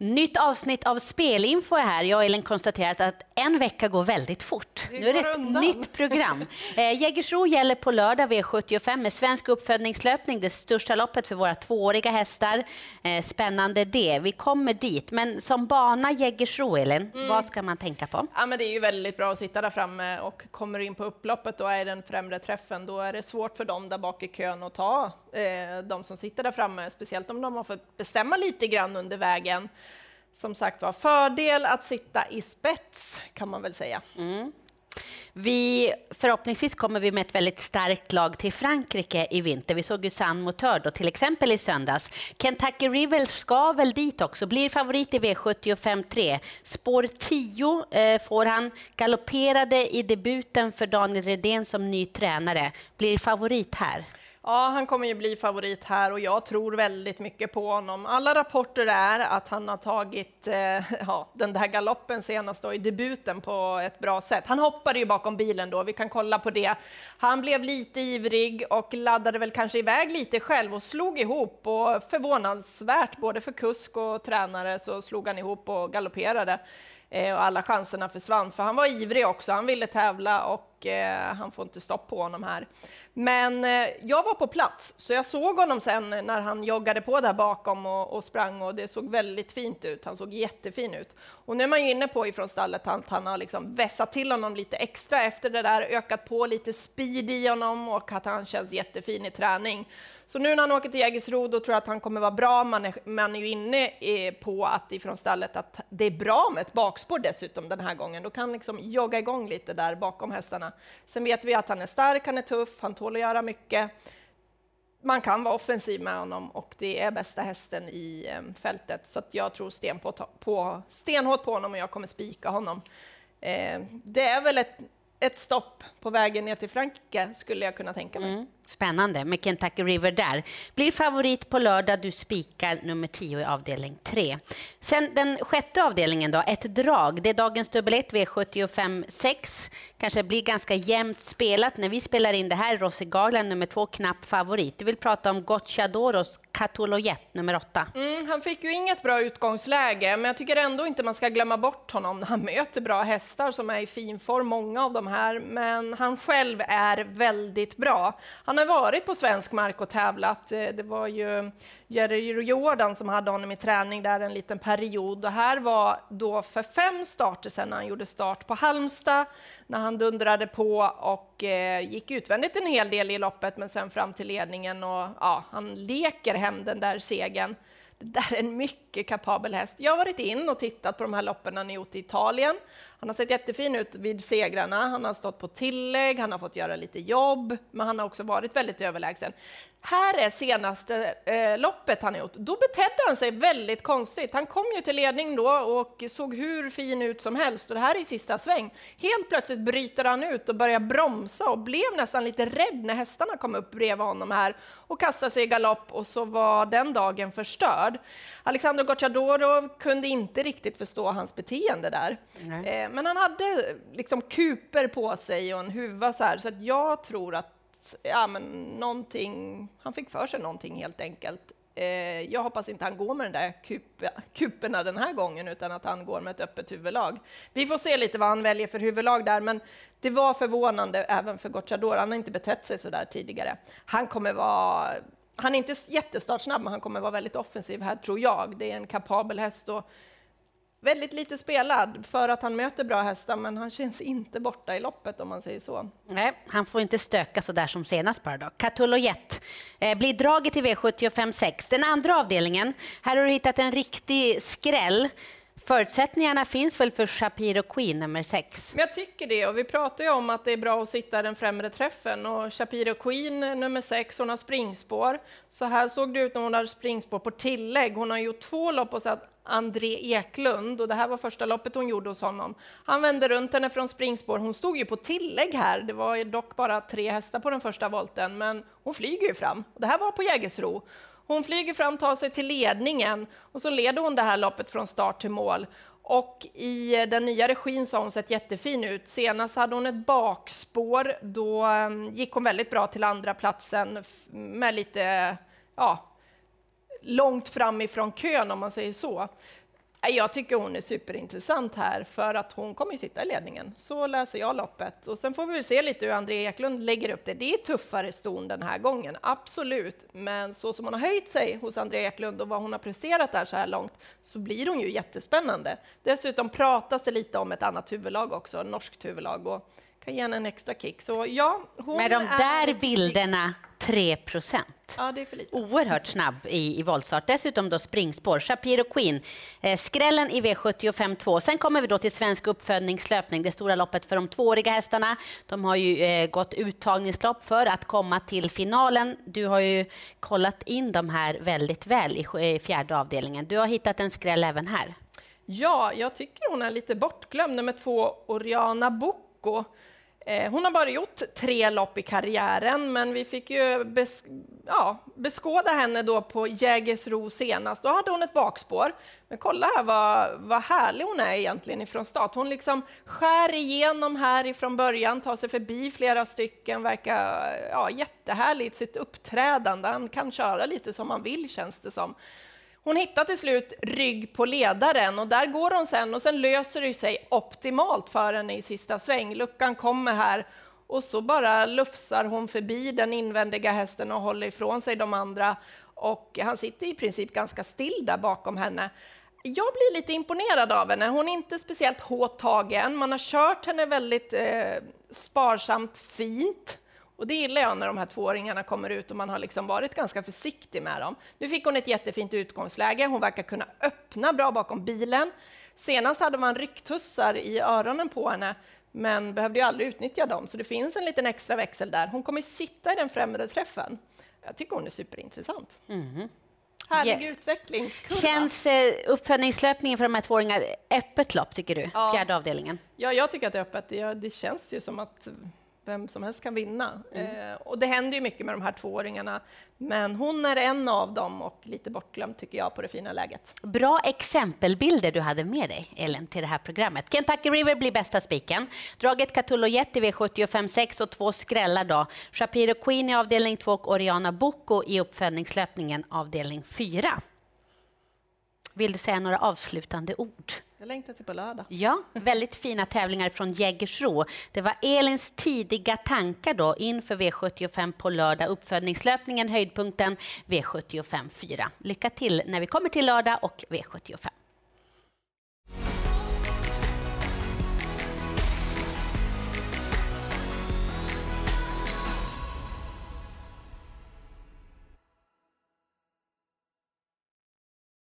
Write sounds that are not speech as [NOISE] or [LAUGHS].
Nytt avsnitt av Spelinfo är här. Jag och Elin konstaterat att en vecka går väldigt fort. Det nu är det ett undan. nytt program. [LAUGHS] Eh, Jägersro gäller på lördag V75 med svensk uppfödningslöpning, det största loppet för våra tvååriga hästar. Eh, spännande det. Vi kommer dit. Men som bana Jägersro, Elin, Mm. vad ska man tänka på? Ja, men det är ju väldigt bra att sitta där framme och kommer in på upploppet och är den främre träffen, då är det svårt för dem där bak i kön att ta Eh, de som sitter där framme, speciellt om de har fått bestämma lite grann under vägen. Som sagt var, fördel att sitta i spets kan man väl säga. Mm. Vi, förhoppningsvis kommer vi med ett väldigt starkt lag till Frankrike i vinter. Vi såg ju San Motör då, till exempel i söndags. Kentucky River ska väl dit också, blir favorit i V75 3. Spår 10 eh, får han, galopperade i debuten för Daniel Redén som ny tränare. Blir favorit här. Ja, han kommer ju bli favorit här och jag tror väldigt mycket på honom. Alla rapporter är att han har tagit eh, ja, den där galoppen senast då, i debuten på ett bra sätt. Han hoppade ju bakom bilen då, vi kan kolla på det. Han blev lite ivrig och laddade väl kanske iväg lite själv och slog ihop och förvånansvärt, både för kusk och tränare, så slog han ihop och galopperade. Eh, och alla chanserna försvann, för han var ivrig också. Han ville tävla och eh, han får inte stopp på honom här. Men eh, jag var på plats, så jag såg honom sen när han joggade på där bakom och, och sprang och det såg väldigt fint ut. Han såg jättefin ut. Och nu är man ju inne på ifrån stallet att han har liksom vässat till honom lite extra efter det där, ökat på lite speed i honom och att han känns jättefin i träning. Så nu när han åker till Jägersro, då tror jag att han kommer vara bra. Man är, man är ju inne eh, på att ifrån stallet att det är bra med ett bakspår dessutom den här gången. Då kan han liksom jogga igång lite där bakom hästarna. Sen vet vi att han är stark, han är tuff, han tål att göra mycket. Man kan vara offensiv med honom och det är bästa hästen i eh, fältet. Så att jag tror sten på, på, stenhårt på honom och jag kommer spika honom. Eh, det är väl ett, ett stopp på vägen ner till Frankrike skulle jag kunna tänka mig. Mm. Spännande med Kentucky River där. Blir favorit på lördag, du spikar nummer 10 i avdelning 3. Sen den sjätte avdelningen då, ett drag. Det är dagens dubbel 1, V75 6. Kanske blir ganska jämnt spelat. När vi spelar in det här, Rossi Garland nummer 2, knapp favorit. Du vill prata om Gocciadoros Catolojet nummer 8. Mm, han fick ju inget bra utgångsläge, men jag tycker ändå inte man ska glömma bort honom. Han [LAUGHS] möter bra hästar som är i fin form, många av de här, men han själv är väldigt bra. Han har varit på svensk mark och tävlat. Eh, det var ju Jerry Jordan som hade honom i träning där en liten period. Och här var då för fem starter sedan när han gjorde start på Halmstad, när han dundrade på och eh, gick utvändigt en hel del i loppet, men sen fram till ledningen och ja, han leker hem den där segern. Det där är en mycket kapabel häst. Jag har varit in och tittat på de här loppen han har gjort i Italien. Han har sett jättefin ut vid segrarna. Han har stått på tillägg, han har fått göra lite jobb, men han har också varit väldigt överlägsen. Här är senaste eh, loppet han har gjort. Då betedde han sig väldigt konstigt. Han kom ju till ledning då och såg hur fin ut som helst. Och det här är i sista sväng. Helt plötsligt bryter han ut och börjar bromsa och blev nästan lite rädd när hästarna kom upp bredvid honom här och kastade sig i galopp och så var den dagen förstörd. Alexander Gocciadoro kunde inte riktigt förstå hans beteende där. Eh, men han hade liksom kuper på sig och en huva så här, så att jag tror att ja, men någonting, han fick för sig någonting helt enkelt. Eh, jag hoppas inte han går med den där kup, kuperna den här gången, utan att han går med ett öppet huvudlag. Vi får se lite vad han väljer för huvudlag där, men det var förvånande även för Gocciador. Han har inte betett sig så där tidigare. Han kommer vara han är inte jättestartsnabb, men han kommer vara väldigt offensiv här, tror jag. Det är en kapabel häst och väldigt lite spelad för att han möter bra hästar, men han känns inte borta i loppet om man säger så. Nej, han får inte stöka så där som senast bara då. Catolojet eh, blir draget i V75 6. Den andra avdelningen, här har du hittat en riktig skräll. Förutsättningarna finns väl för Shapiro Queen nummer 6? Men jag tycker det, och vi pratar ju om att det är bra att sitta i den främre träffen. Och Shapiro Queen, nummer sex, hon har springspår. Så här såg det ut när hon hade springspår på tillägg. Hon har gjort två lopp hos André Eklund och det här var första loppet hon gjorde hos honom. Han vände runt henne från springspår. Hon stod ju på tillägg här. Det var ju dock bara tre hästar på den första volten, men hon flyger ju fram. Och det här var på Jägersro. Hon flyger fram, tar sig till ledningen och så leder hon det här loppet från start till mål. Och i den nya regin så har hon sett jättefin ut. Senast hade hon ett bakspår. Då mm, gick hon väldigt bra till andra platsen med lite, ja, långt framifrån kön om man säger så. Äh, jag tycker hon är superintressant här för att hon kommer ju sitta i ledningen. Så läser jag loppet och sen får vi se lite hur André Eklund lägger upp det. Det är tuffare ston den här gången, absolut. Men så som hon har höjt sig hos André Eklund och vad hon har presterat där så här långt så blir hon ju jättespännande. Dessutom pratas det lite om ett annat huvudlag också, norskt huvudlag och kan ge henne en extra kick. Så ja, hon Med de där bilderna 3 procent. Ja, det är för lite. Oerhört snabb i, i voltstart. Dessutom då springspår. Shapiro Queen. Eh, skrällen i V75 2. Sen kommer vi då till svensk uppfödningslöpning, det stora loppet för de tvååriga hästarna. De har ju eh, gått uttagningslopp för att komma till finalen. Du har ju kollat in de här väldigt väl i, i fjärde avdelningen. Du har hittat en skräll även här. Ja, jag tycker hon är lite bortglömd. Nummer två, Oriana Bocco. Eh, hon har bara gjort tre lopp i karriären, men vi fick ju bes ja, beskåda henne då på Jägersro senast. Då hade hon ett bakspår. Men kolla här vad, vad härlig hon är egentligen ifrån start. Hon liksom skär igenom här ifrån början, tar sig förbi flera stycken, verkar ja, jättehärligt sitt uppträdande. Han kan köra lite som han vill känns det som. Hon hittar till slut rygg på ledaren och där går hon sen och sen löser det sig optimalt för henne i sista sväng. Luckan kommer här och så bara lufsar hon förbi den invändiga hästen och håller ifrån sig de andra och han sitter i princip ganska still där bakom henne. Jag blir lite imponerad av henne. Hon är inte speciellt hårt tagen. Man har kört henne väldigt eh, sparsamt fint. Och det gillar jag när de här tvååringarna kommer ut och man har liksom varit ganska försiktig med dem. Nu fick hon ett jättefint utgångsläge. Hon verkar kunna öppna bra bakom bilen. Senast hade man rycktussar i öronen på henne, men behövde ju aldrig utnyttja dem, så det finns en liten extra växel där. Hon kommer sitta i den främre träffen. Jag tycker hon är superintressant. Mm. Härlig yeah. utvecklingskurva. Känns eh, uppföljningslöpningen för de här tvååringarna öppet lopp, tycker du? Ja. Fjärde avdelningen. Ja, jag tycker att det är öppet. Det, det känns ju som att vem som helst kan vinna. Mm. Eh, och det händer ju mycket med de här tvååringarna, men hon är en av dem och lite bortglömd tycker jag på det fina läget. Bra exempelbilder du hade med dig, Ellen, till det här programmet. Kentucky River blir bästa spiken. Draget Catullo Jet i V75 6 och två skrällar då. Shapiro Queen i avdelning 2 och Oriana Bocco i uppföljningslöpningen avdelning 4. Vill du säga några avslutande ord? Jag längtar till på lördag. Ja, väldigt fina tävlingar från Jägersro. Det var Elins tidiga tankar då inför V75 på lördag. Uppfödningslöpningen, höjdpunkten V75 4. Lycka till när vi kommer till lördag och V75.